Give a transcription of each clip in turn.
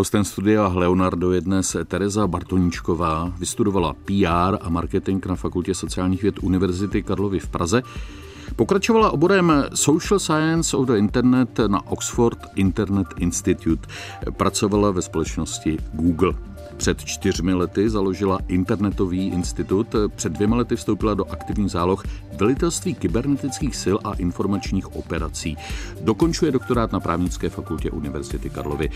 Hostem studia Leonardo je dnes Tereza Bartoníčková. Vystudovala PR a marketing na Fakultě sociálních věd Univerzity Karlovy v Praze. Pokračovala oborem Social Science of the Internet na Oxford Internet Institute. Pracovala ve společnosti Google. Před čtyřmi lety založila internetový institut, před dvěma lety vstoupila do aktivních záloh velitelství kybernetických sil a informačních operací. Dokončuje doktorát na právnické fakultě Univerzity Karlovy.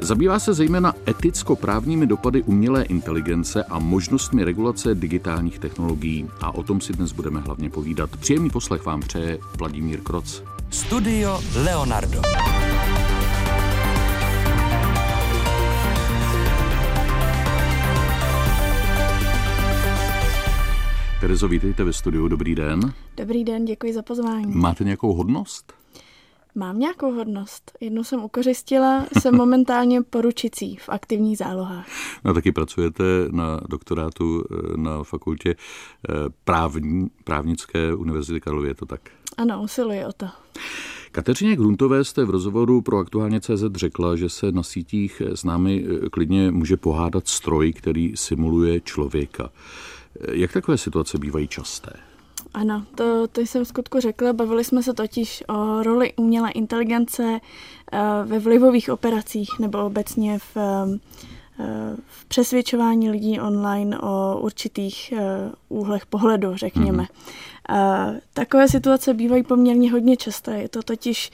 Zabývá se zejména eticko-právními dopady umělé inteligence a možnostmi regulace digitálních technologií. A o tom si dnes budeme hlavně povídat. Příjemný poslech vám přeje Vladimír Kroc. Studio Leonardo. Terezo, vítejte ve studiu, dobrý den. Dobrý den, děkuji za pozvání. Máte nějakou hodnost? Mám nějakou hodnost. Jednu jsem ukořistila, jsem momentálně poručicí v aktivních zálohách. No taky pracujete na doktorátu eh, na fakultě eh, právní, právnické univerzity Karlovy, je to tak? Ano, usiluji o to. Kateřině Gruntové jste v rozhovoru pro aktuálně CZ řekla, že se na sítích s námi eh, klidně může pohádat stroj, který simuluje člověka. Jak takové situace bývají časté? Ano, to, to jsem v skutku řekla. Bavili jsme se totiž o roli umělé inteligence eh, ve vlivových operacích nebo obecně v, eh, v přesvědčování lidí online o určitých eh, úhlech pohledu, řekněme. Mm-hmm. Takové situace bývají poměrně hodně časté. Je to totiž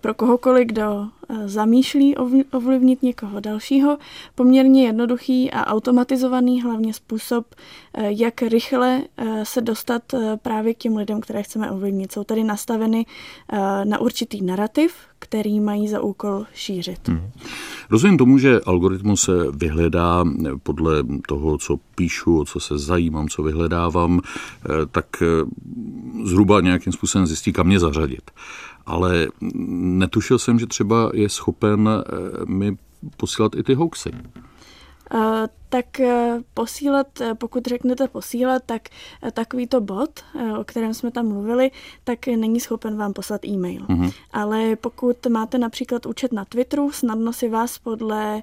pro kohokoliv, kdo zamýšlí ovlivnit někoho dalšího, poměrně jednoduchý a automatizovaný hlavně způsob, jak rychle se dostat právě k těm lidem, které chceme ovlivnit. Jsou tady nastaveny na určitý narrativ, který mají za úkol šířit. Hmm. Rozumím tomu, že algoritmus se vyhledá podle toho, co píšu, o co se zajímám, co vyhledávám, tak zhruba nějakým způsobem zjistí, kam mě zařadit. Ale netušil jsem, že třeba je schopen eh, mi posílat i ty hoaxy. Uh, tak eh, posílat, eh, pokud řeknete posílat, tak takovýto bot, o kterém jsme tam mluvili, tak není schopen vám poslat e-mail. Uh-huh. Ale pokud máte například účet na Twitteru, snadno si vás podle,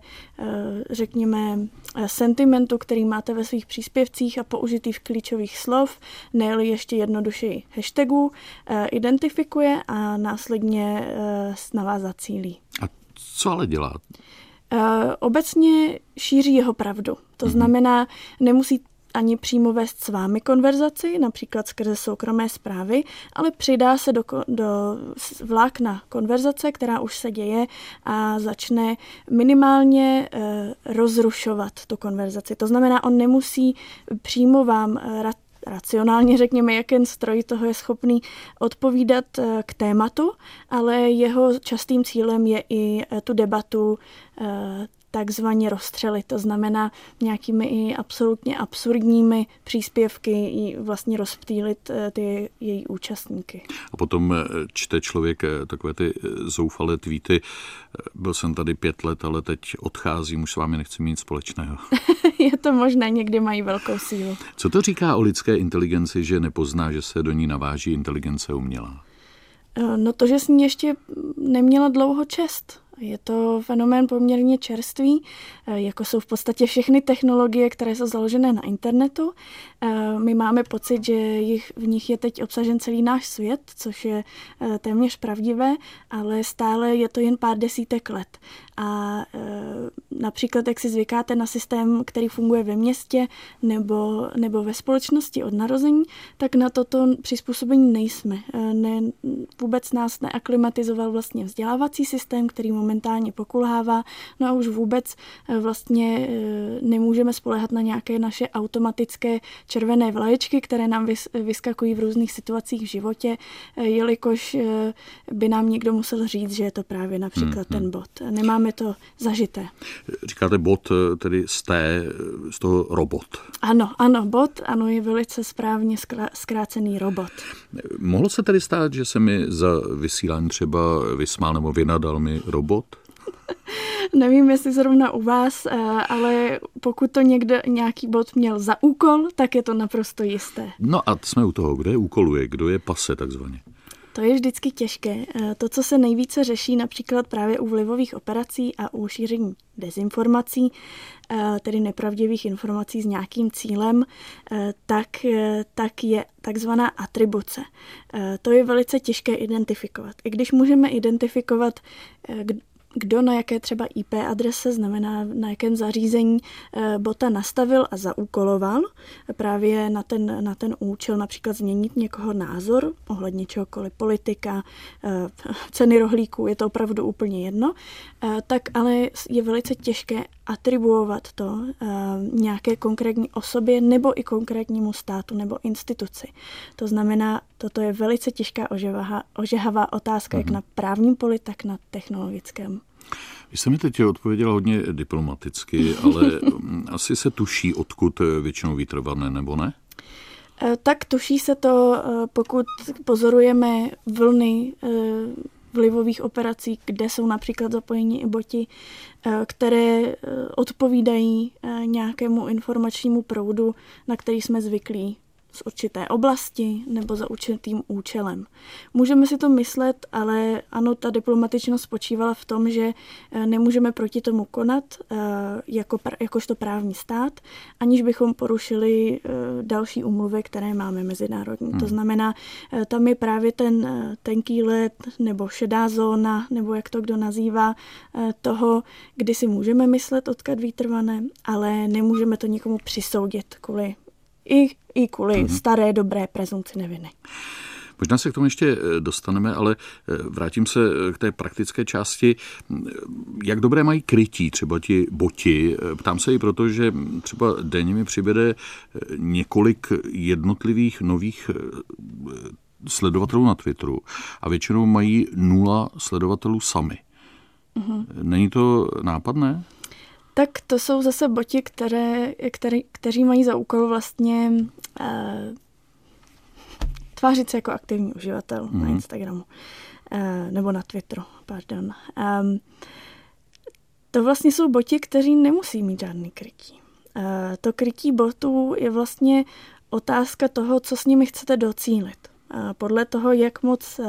řekněme, sentimentu, který máte ve svých příspěvcích a použitých klíčových slov, ne ještě jednodušeji hashtagů, identifikuje a následně na vás zacílí. A co ale dělá? Eh, obecně šíří jeho pravdu. To mhm. znamená, nemusí ani přímo vést s vámi konverzaci, například skrze soukromé zprávy, ale přidá se do, do vlákna konverzace, která už se děje a začne minimálně e, rozrušovat tu konverzaci. To znamená, on nemusí přímo vám rad racionálně řekněme, jak ten stroj toho je schopný odpovídat eh, k tématu, ale jeho častým cílem je i eh, tu debatu eh, takzvaně rozstřelit. To znamená nějakými i absolutně absurdními příspěvky i vlastně rozptýlit ty její účastníky. A potom čte člověk takové ty zoufalé tweety. Byl jsem tady pět let, ale teď odcházím, už s vámi nechci mít společného. je to možné, někdy mají velkou sílu. Co to říká o lidské inteligenci, že nepozná, že se do ní naváží inteligence umělá? Eh, no to, že s ní ještě neměla dlouho čest. Je to fenomén poměrně čerstvý, eh, jako jsou v podstatě všechny technologie, které jsou založené na internetu. Eh, my máme pocit, že jich, v nich je teď obsažen celý náš svět, což je eh, téměř pravdivé, ale stále je to jen pár desítek let. A například, jak si zvykáte na systém, který funguje ve městě nebo, nebo ve společnosti od narození, tak na toto přizpůsobení nejsme. Ne, vůbec nás neaklimatizoval vlastně vzdělávací systém, který momentálně pokulhává, no a už vůbec eh, vlastně eh, nemůžeme spolehat na nějaké naše automatické červené vlaječky, které nám vyskakují v různých situacích v životě, eh, jelikož by nám někdo musel říct, že je to právě například hmm, ten bod. Nemáme to zažité. Říkáte bod, tedy z té, z toho robot. Ano, ano, bod, ano, je velice správně zkrácený robot. Mohlo se tedy stát, že se mi za vysílání třeba vysmál nebo vynadal mi robot? Nevím, jestli zrovna u vás, eh, ale pokud to někdo nějaký bod měl za úkol, tak je to naprosto jisté. No a jsme u toho, kdo je úkoluje, kdo je pase takzvaně. To je vždycky těžké. Eh, to, co se nejvíce řeší například právě u vlivových operací a u šíření dezinformací, eh, tedy nepravdivých informací s nějakým cílem, eh, tak, tak je takzvaná atribuce. To je velice těžké identifikovat. I když můžeme identifikovat, kdo na jaké třeba IP adrese, znamená na jakém zařízení eh, bota nastavil a zaúkoloval právě na ten, na ten účel například změnit někoho názor ohledně čehokoliv politika, eh, ceny rohlíků, je to opravdu úplně jedno, eh, tak ale je velice těžké atribuovat to nějaké konkrétní osobě nebo i konkrétnímu státu nebo instituci. To znamená, toto je velice těžká ožehavá otázka, jak mhm. na právním poli, tak na technologickém. Vy jste mi teď odpověděla hodně diplomaticky, ale asi se tuší, odkud většinou vítr nebo ne? Eh, tak tuší se to, eh, pokud pozorujeme vlny eh, vlivových operací, kde jsou například zapojeni i boti, které odpovídají nějakému informačnímu proudu, na který jsme zvyklí z určité oblasti nebo za určitým účelem. Můžeme si to myslet, ale ano, ta diplomatičnost spočívala v tom, že eh, nemůžeme proti tomu konat eh, jako, jakožto právní stát, aniž bychom porušili eh, další umluvy, které máme mezinárodní. Hmm. To znamená, tam je právě ten tenký let nebo šedá zóna, nebo jak to kdo nazývá, toho, kdy si můžeme myslet, odkud výtrvané, ale nemůžeme to nikomu přisoudit kvůli i, i kvůli mm-hmm. staré dobré prezumci neviny. Možná se k tomu ještě eh, dostaneme, ale eh, vrátím se eh, k té praktické části. Jak dobré mají krytí třeba ti boti? Ptám se i proto, že třeba denně mi přibede několik jednotlivých nových sledovatelů na Twitteru a většinou mají nula sledovatelů sami. Mm-hmm. Není to nápadné? Tak to jsou zase boti, které, které, kteří mají za úkol vlastně uh, tvářit se jako aktivní uživatel mm. na mhm. Instagramu uh, nebo na Twitteru, pardon. Um, to vlastně jsou boti, kteří nemusí mít žádný krytí. Uh, to krytí botů je vlastně otázka toho, co s nimi chcete docílit. Uh, podle toho, jak moc uh,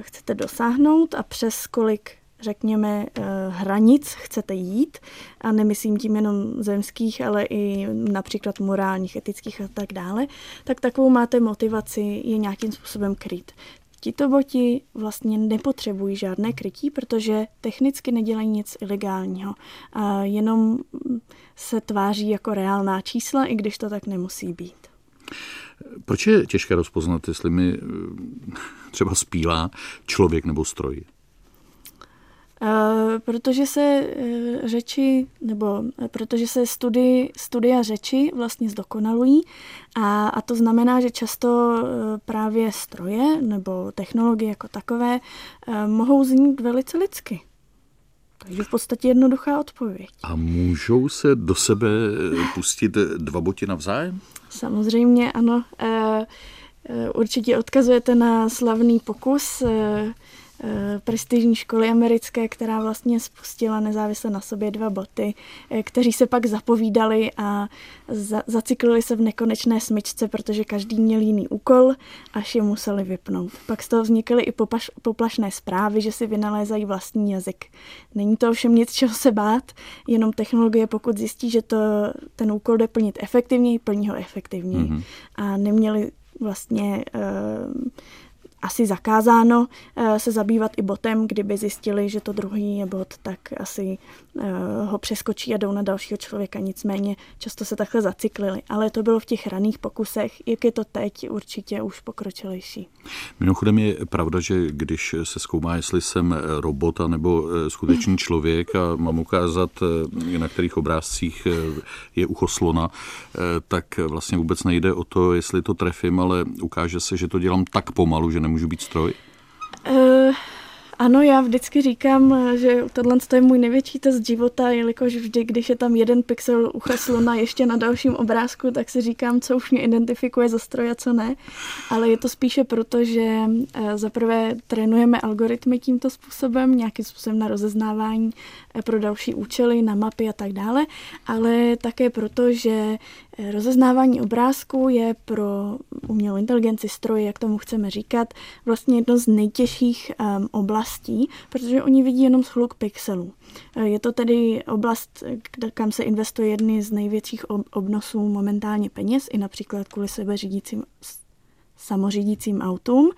chcete dosáhnout a přes kolik řekněme, eh, hranic chcete jít, a nemyslím tím jenom zemských, ale i například morálních, etických a tak dále, tak takovou máte motivaci je nějakým způsobem kryt. Tito boti vlastně nepotřebují žádné krytí, protože technicky nedělají nic ilegálního. A jenom se tváří jako reálná čísla, i když to tak nemusí být. Proč je těžké rozpoznat, jestli mi eh, třeba spílá člověk nebo stroj? Eh, protože se eh, řeči, nebo eh, protože se studi, studia řeči vlastně zdokonalují a, a to znamená, že často právě stroje nebo technologie jako takové mohou znít velice lidsky. Takže v podstatě jednoduchá odpověď. A můžou se do sebe pustit dva boti navzájem? Samozřejmě ano. Určitě odkazujete na slavný pokus Eh, prestižní školy americké, která vlastně spustila nezávisle na sobě dva boty, eh, kteří se pak zapovídali a za, zaciklili se v nekonečné smyčce, protože každý měl jiný úkol, až je museli vypnout. Pak z toho vznikly i popaš, poplašné zprávy, že si vynalézají vlastní jazyk. Není to ovšem nic, čeho se bát, jenom technologie, pokud zjistí, že to, ten úkol jde plnit efektivněji, plní ho efektivněji. Mm-hmm. A neměli vlastně uh, asi zakázáno eh, se zabývat i botem, kdyby zjistili, že to druhý je bot, tak asi eh, ho přeskočí a jdou na dalšího člověka. Nicméně často se takhle zacyklili. Ale to bylo v těch raných pokusech. Jak je to teď, určitě už pokročilejší. Mimochodem je pravda, že když se zkoumá, jestli jsem robot nebo eh, skutečný člověk a mám ukázat, na kterých obrázcích je ucho slona, tak vlastně vůbec nejde o to, jestli to trefím, ale ukáže se, že to dělám tak pomalu, že nemůžu být stroj? Uh, ano, já vždycky říkám, že tohle je můj největší test života, jelikož vždy, když je tam jeden pixel ucha slona ještě na dalším obrázku, tak si říkám, co už mě identifikuje za stroj a co ne. Ale je to spíše proto, že eh, zaprvé trénujeme algoritmy tímto způsobem, nějakým způsobem na rozeznávání eh, pro další účely, na mapy a tak dále, ale také proto, že Rozeznávání obrázků je pro umělou inteligenci, stroje, jak tomu chceme říkat, vlastně jedno z nejtěžších um, oblastí, protože oni vidí jenom shluk pixelů. Je to tedy oblast, kam se investuje jedny z největších obnosů momentálně peněz, i například kvůli sebeřídícím samořídícím autům,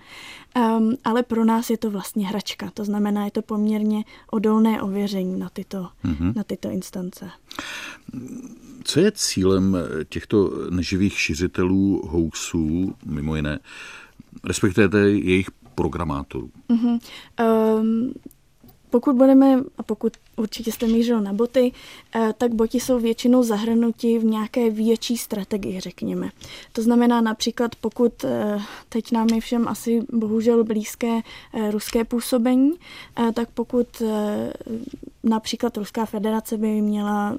um, ale pro nás je to vlastně hračka. To znamená, je to poměrně odolné ověření na tyto, mm-hmm. na tyto instance. Co je cílem těchto neživých šiřitelů hoaxů, mimo jiné, respektive jejich programátorů? Mm-hmm. Um, pokud budeme, a pokud určitě jste mířil na boty, eh, tak boti jsou většinou zahrnuti v nějaké větší strategii, řekněme. To znamená například, pokud eh, teď nám je všem asi bohužel blízké eh, ruské působení, tak pokud například Ruská federace by měla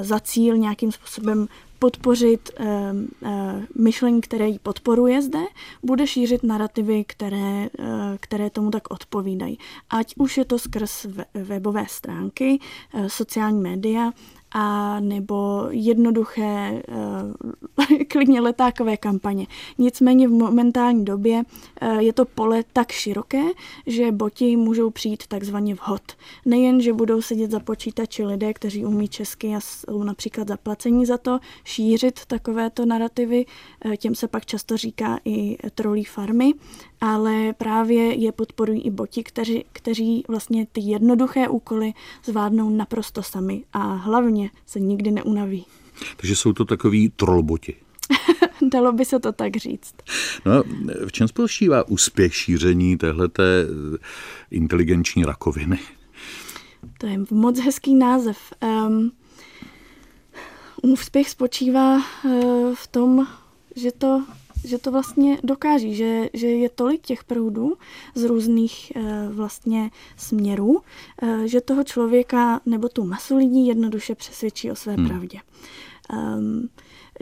za cíl nějakým způsobem podpořit uh, myšlení, které ji podporuje zde, bude šířit narrativy, které, uh, které tomu tak odpovídají. Ať už je to skrz webové stránky, sociální média, a nebo jednoduché, uh, klidně letákové kampaně. Nicméně v momentální době uh, je to pole tak široké, že boti můžou přijít takzvaně vhod. Nejen, že budou sedět za počítači lidé, kteří umí česky a jsou například zaplacení za to, šířit takovéto narrativy, uh, těm se pak často říká i trolí farmy, ale právě je podporují i boti, kteří, kteří vlastně ty jednoduché úkoly zvládnou naprosto sami a hlavně se nikdy neunaví. Takže jsou to takový trollboti. Dalo by se to tak říct. No, v čem spočívá úspěch šíření téhleté inteligenční rakoviny? To je moc hezký název. Um, úspěch spočívá uh, v tom, že to že to vlastně dokáží, že, že je tolik těch proudů z různých e, vlastně směrů, e, že toho člověka nebo tu masu lidí jednoduše přesvědčí o své hmm. pravdě. Um,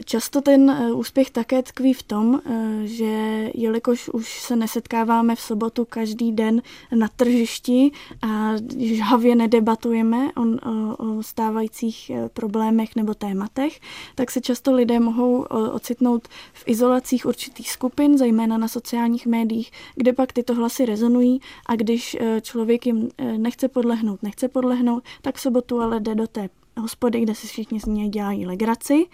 Často ten eh, úspěch také tkví v tom, eh, že jelikož už se nesetkáváme v sobotu každý den na tržišti a žhavě nedebatujeme o, o, o stávajících eh, problémech nebo tématech, tak se často lidé mohou ocitnout v izolacích určitých skupin, zejména na sociálních médiích, kde pak tyto hlasy rezonují a když člověk jim nechce podlehnout, nechce podlehnout, tak v sobotu ale jde do té hospody, kde si všichni z něj dělají legraci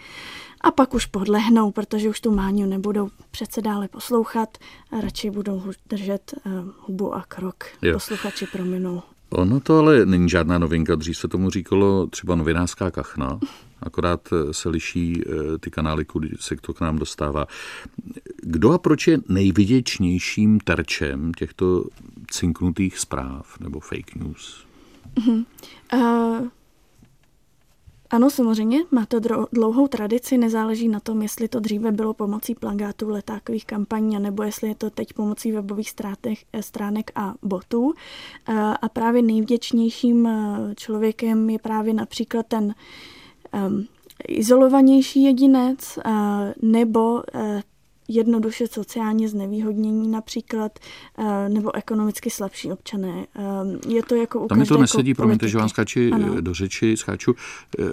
a pak už podlehnou, protože už tu máňu nebudou přece dále poslouchat a radši budou držet uh, hubu a krok. Jo. Posluchači prominou. Ono to ale není žádná novinka. Dřív se tomu říkalo třeba novinářská kachna, akorát eh, se liší eh, ty kanály, kudy se to k nám dostává. Kdo a proč je nejviděčnějším terčem těchto cinknutých zpráv nebo fake news? Uh-huh. Uh, ano, samozřejmě, má to dlouhou tradici, nezáleží na tom, jestli to dříve bylo pomocí plagátů, letákových kampaní, nebo jestli je to teď pomocí webových stránek, eh, stránek a botů. Eh, a právě nejvděčnějším eh, člověkem je právě například ten um, izolovanější jedinec nebo jednoduše sociálně znevýhodnění například, eh, nebo ekonomicky slabší občané. Eh, je to jako u Tam mi to nesedí, promiňte, že vám skáči ano. do řeči, skáču eh,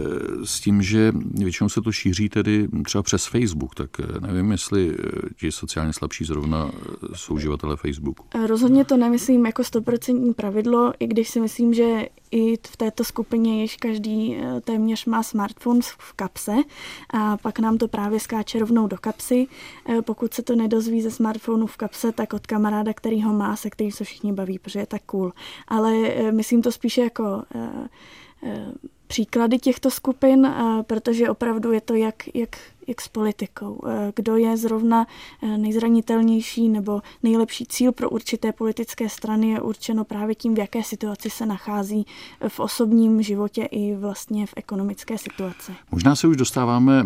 s tím, že většinou se to šíří tedy třeba přes Facebook, tak nevím, jestli ti sociálně slabší zrovna jsou uživatelé Facebooku. Rozhodně to nemyslím jako stoprocentní pravidlo, i když si myslím, že i v této skupině již každý eh, téměř má smartphone v kapse a pak nám to právě skáče rovnou do kapsy. Eh, pokud se to nedozví ze smartphonu v kapse, tak od kamaráda, který ho má, se kterým se všichni baví, protože je tak cool. Ale eh, myslím to spíše jako příklady těchto skupin, protože opravdu je to jak, jak, jak s politikou. Kdo je zrovna nejzranitelnější nebo nejlepší cíl pro určité politické strany je určeno právě tím, v jaké situaci se nachází v osobním životě i vlastně v ekonomické situaci. Možná se už dostáváme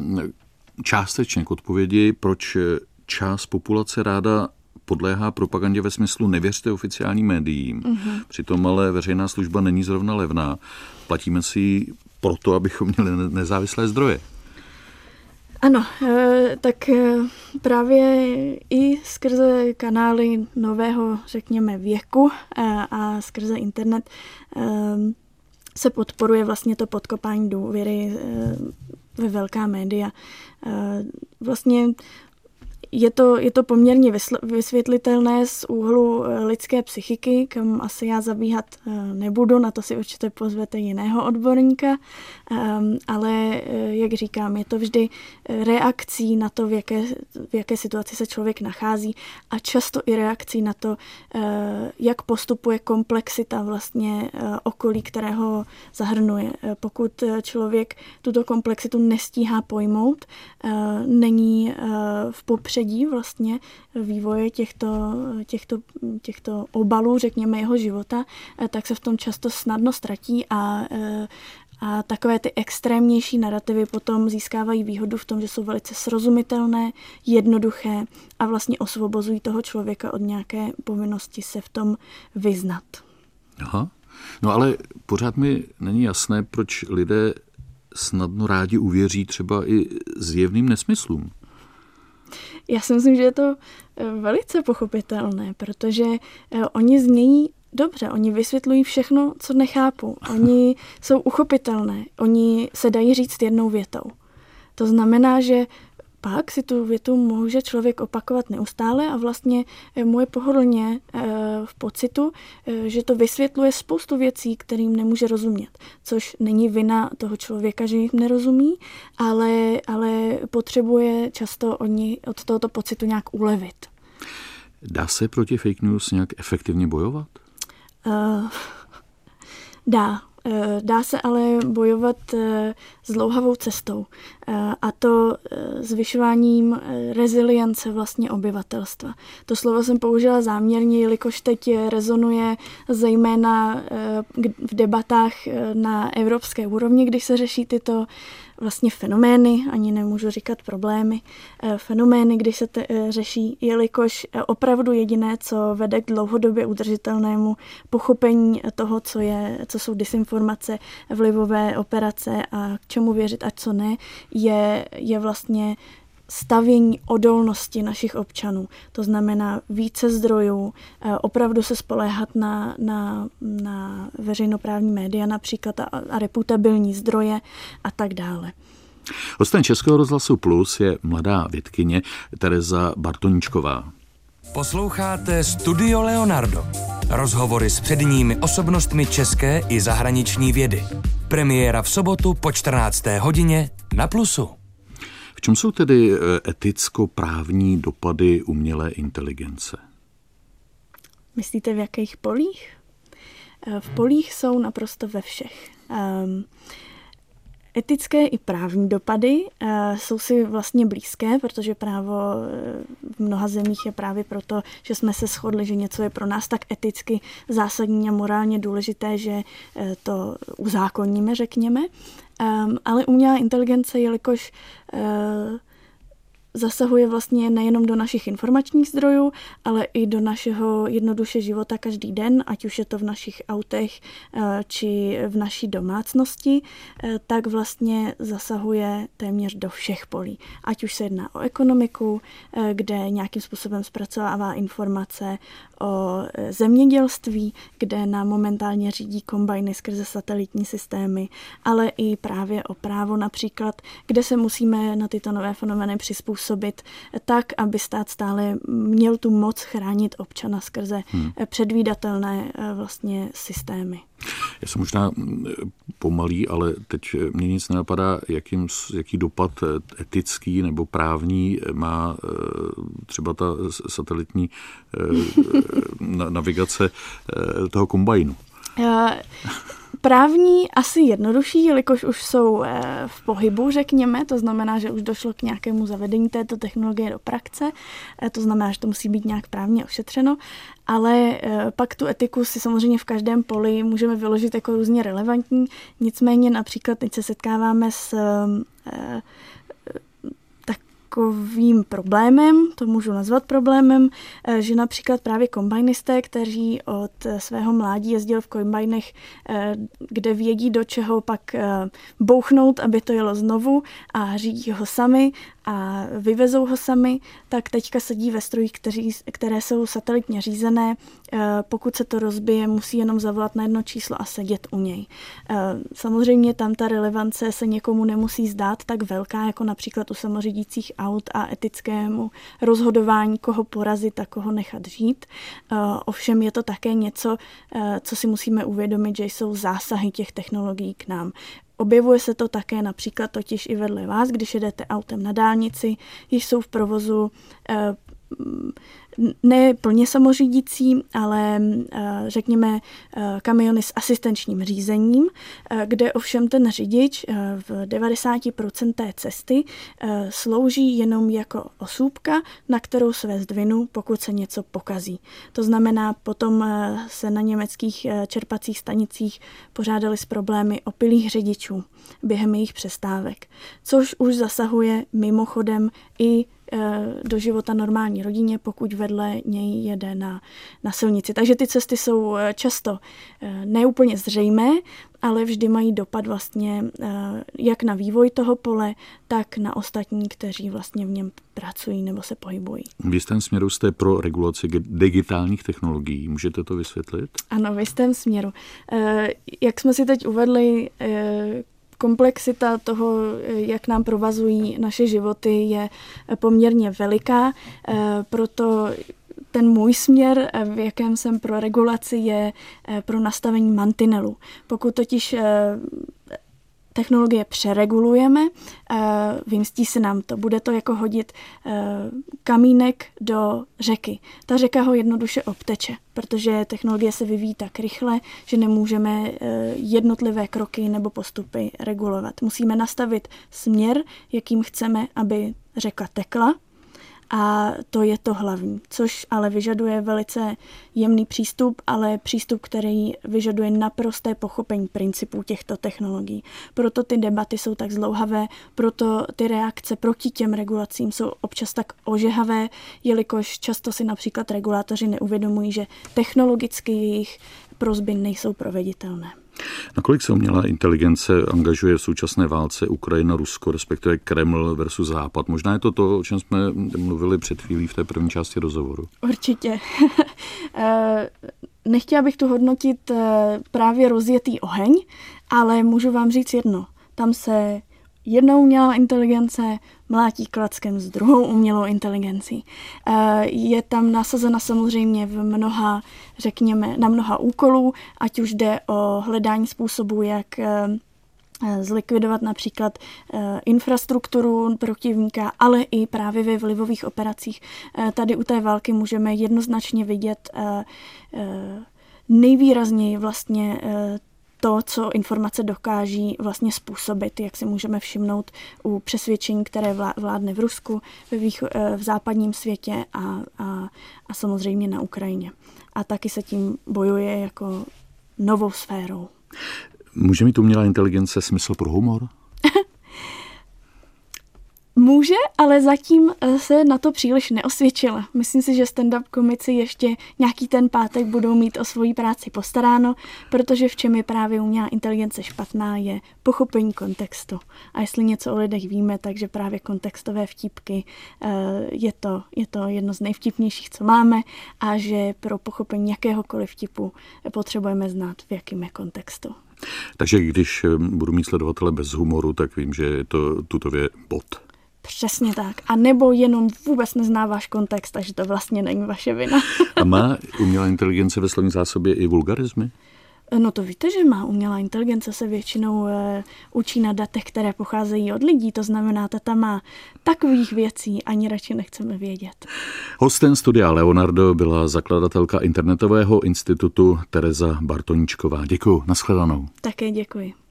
částečně k odpovědi, proč část populace ráda podléhá propagandě ve smyslu nevěřte oficiálním médiím. Mm-hmm. Přitom ale veřejná služba není zrovna levná. Platíme si ji proto, abychom měli nezávislé zdroje. Ano, eh, tak eh, právě i skrze kanály nového, řekněme, věku eh, a skrze internet se podporuje vlastně to podkopání důvěry ve velká média. Vlastně je to, je to poměrně vysvětlitelné z úhlu eh, lidské psychiky, kam asi já zabíhat eh, nebudu, na to si určitě pozvete jiného odborníka, ehm, ale eh, jak říkám, je to vždy reakcí na to, v jaké, v jaké situaci se člověk nachází a často i reakcí na to, jak postupuje komplexita vlastně okolí, kterého zahrnuje. Pokud člověk tuto komplexitu nestíhá pojmout, není v popředí prostředí vlastně vývoje těchto, těchto, těchto obalů, řekněme, jeho života, eh, tak se v tom často snadno ztratí a eh, a takové ty extrémnější narrativy potom získávají výhodu v tom, že jsou velice srozumitelné, jednoduché a vlastně osvobozují toho člověka od nějaké povinnosti se v tom vyznat. Aha. No ale pořád mi není jasné, proč lidé snadno rádi uvěří třeba i zjevným nesmyslům. Já si myslím, že je to eh, velice pochopitelné, protože eh, oni znějí dobře, oni vysvětlují všechno, co nechápu. Oni jsou uchopitelné, oni se dají říct jednou větou. To znamená, že pak si tu větu může člověk opakovat neustále a vlastně eh, mu je pohodlně eh, v pocitu, eh, že to vysvětluje spoustu věcí, kterým nemůže rozumět, což není vina toho člověka, že jim nerozumí, ale, ale potřebuje často od, ní, od tohoto pocitu nějak ulevit. Dá se proti fake news nějak efektivně bojovat? Uh, dá. Eh, dá se ale bojovat eh, s dlouhavou cestou eh, a to zvyšováním rezilience vlastně obyvatelstva. To slovo jsem použila záměrně, jelikož teď rezonuje zejména v debatách na evropské úrovni, když se řeší tyto vlastně fenomény, ani nemůžu říkat problémy, eh, fenomény, když se eh, řeší, jelikož eh, opravdu jediné, co vede k dlouhodobě udržitelnému pochopení toho, co, je, co jsou disinformace, vlivové operace a k čemu věřit a co ne, je, je vlastně stavění odolnosti našich občanů. To znamená více zdrojů, eh, opravdu se spoléhat na, na, na veřejnoprávní média například a, a reputabilní zdroje a tak dále. Hostem Českého rozhlasu Plus je mladá vědkyně Tereza Bartoničková. Posloucháte Studio Leonardo. Rozhovory s předními osobnostmi české i zahraniční vědy. Premiéra v sobotu po 14. hodině na Plusu čem jsou tedy eh, eticko-právní dopady umělé inteligence? Myslíte v jakých polích? Eh, v polích jsou naprosto ve všech. Um, Etické i právní dopady uh, jsou si vlastně blízké, protože právo v mnoha zemích je právě proto, že jsme se shodli, že něco je pro nás tak eticky zásadní a morálně důležité, že uh, to uzákoníme, řekněme. Um, ale umělá inteligence, jelikož zasahuje vlastně nejenom do našich informačních zdrojů, ale i do našeho jednoduše života každý den, ať už je to v našich autech eh, či v naší domácnosti, eh, tak vlastně zasahuje téměř do všech polí. Ať už se jedná o ekonomiku, eh, kde nějakým způsobem zpracovává informace o zemědělství, kde nám momentálně řídí kombajny skrze satelitní systémy, ale i právě o právo například, kde se musíme na tyto nové fenomény přizpůsobit působit tak, aby stát stále měl tu moc chránit občana skrze hmm. předvídatelné eh, vlastně systémy. Já jsem možná mm, pomalý, ale teď mě nic nenapadá, jakým, jaký dopad eh, etický nebo právní má eh, třeba ta satelitní navigace toho kombajnu. Právní asi jednodušší, jelikož už jsou eh, v pohybu, řekněme, to znamená, že už došlo k nějakému zavedení této technologie do praxe, eh, to znamená, že to musí být nějak právně ošetřeno, ale eh, pak tu etiku si samozřejmě v každém poli můžeme vyložit jako různě relevantní, nicméně například teď se setkáváme s takovým problémem, to můžu nazvat problémem, eh, že například právě kombajnisté, kteří od svého mládí jezdili v kombajnech, eh, kde vědí, do čeho pak eh, bouchnout, aby to jelo znovu a řídí ho sami a vyvezou ho sami, tak teďka sedí ve strojích, které jsou satelitně řízené. Eh, pokud se to rozbije, musí jenom zavolat na jedno číslo a sedět u něj. Eh, samozřejmě tam ta relevance se někomu nemusí zdát tak velká, jako například u samořídících aut a etickému rozhodování, koho porazit a koho nechat žít. Ovšem je to také něco, co si musíme uvědomit, že jsou zásahy těch technologií k nám. Objevuje se to také například totiž i vedle vás, když jedete autem na dálnici, již jsou v provozu eh, ne plně samořídící, ale eh, řekněme eh, kamiony s asistenčním řízením, eh, kde ovšem ten řidič v 90% té cesty slouží jenom jako osůbka, na kterou se zdvinu, pokud se něco pokazí. To znamená, potom se na německých čerpacích stanicích pořádali s problémy opilých řidičů během jejich přestávek, což už zasahuje mimochodem i do života normální rodině, pokud vedle něj jede na, na silnici. Takže ty cesty jsou eh, často eh, neúplně zřejmé, ale vždy mají dopad vlastně jak na vývoj toho pole, tak na ostatní, kteří vlastně v něm pracují nebo se pohybují. V jistém směru jste pro regulaci digitálních technologií. Můžete to vysvětlit? Ano, v jistém směru. Jak jsme si teď uvedli, komplexita toho, jak nám provazují naše životy, je poměrně veliká, eh, proto ten můj směr, eh, v jakém jsem pro regulaci, je eh, pro nastavení mantinelu. Pokud totiž technologie přeregulujeme, eh, vymstí se nám to. Bude to jako hodit eh, kamínek do řeky. Ta řeka ho jednoduše obteče, protože technologie se vyvíjí tak rychle, že nemůžeme eh, jednotlivé kroky nebo postupy regulovat. Musíme nastavit směr, jakým chceme, aby řeka tekla, a to je to hlavní, což ale vyžaduje velice jemný přístup, ale přístup, který vyžaduje naprosté pochopení principů těchto technologií. Proto ty debaty jsou tak zlouhavé, proto ty reakce proti těm regulacím jsou občas tak ožehavé, jelikož často si například regulátoři neuvědomují, že technologicky jejich prozby nejsou proveditelné. Nakolik se umělá inteligence angažuje v současné válce Ukrajina-Rusko, respektive Kreml versus Západ? Možná je to to, o čem jsme mluvili před chvílí v té první části rozhovoru. Určitě. Eh, nechtěla bych tu hodnotit eh, právě rozjetý oheň, ale můžu vám říct jedno. Tam se jednou umělá inteligence mlátí klackem s druhou umělou inteligencí. Eh, je tam nasazena samozřejmě v mnoha, řekněme, na mnoha úkolů, ať už jde o hledání způsobu, jak eh, zlikvidovat například eh, infrastrukturu protivníka, ale i právě ve vlivových operacích. Tady u té války můžeme jednoznačně vidět nejvýrazněji vlastně to, co informace dokáží vlastně způsobit, jak si můžeme všimnout u přesvědčení, které vládne v Rusku, eh, v západním světě a, a, a samozřejmě na Ukrajině. A taky se tím bojuje jako novou sférou. Může mít umělá inteligence smysl pro humor? Může, ale zatím eh, se na to příliš neosvědčila. Myslím si, že stand-up komici ještě nějaký ten pátek budou mít o svoji práci postaráno, protože v čem je právě umělá inteligence špatná, je pochopení kontextu. A jestli něco o lidech víme, takže právě kontextové vtipky eh, je to, je to jedno z nejvtipnějších, co máme a že pro pochopení jakéhokoliv vtipu potřebujeme znát, v jakém je kontextu. Takže když eh, budu mít sledovatele bez humoru, tak vím, že je to tutově bot. Přesně tak. A nebo jenom vůbec neznáváš kontext, takže to vlastně není vaše vina. A má umělá inteligence ve slovní zásobě i vulgarizmy? No to víte, že má umělá inteligence se většinou e, učí na datech, které pocházejí od lidí, to znamená, ta má takových věcí ani radši nechceme vědět. Hostem studia Leonardo byla zakladatelka internetového institutu Tereza Bartoničková. Děkuji, nashledanou. Také děkuji.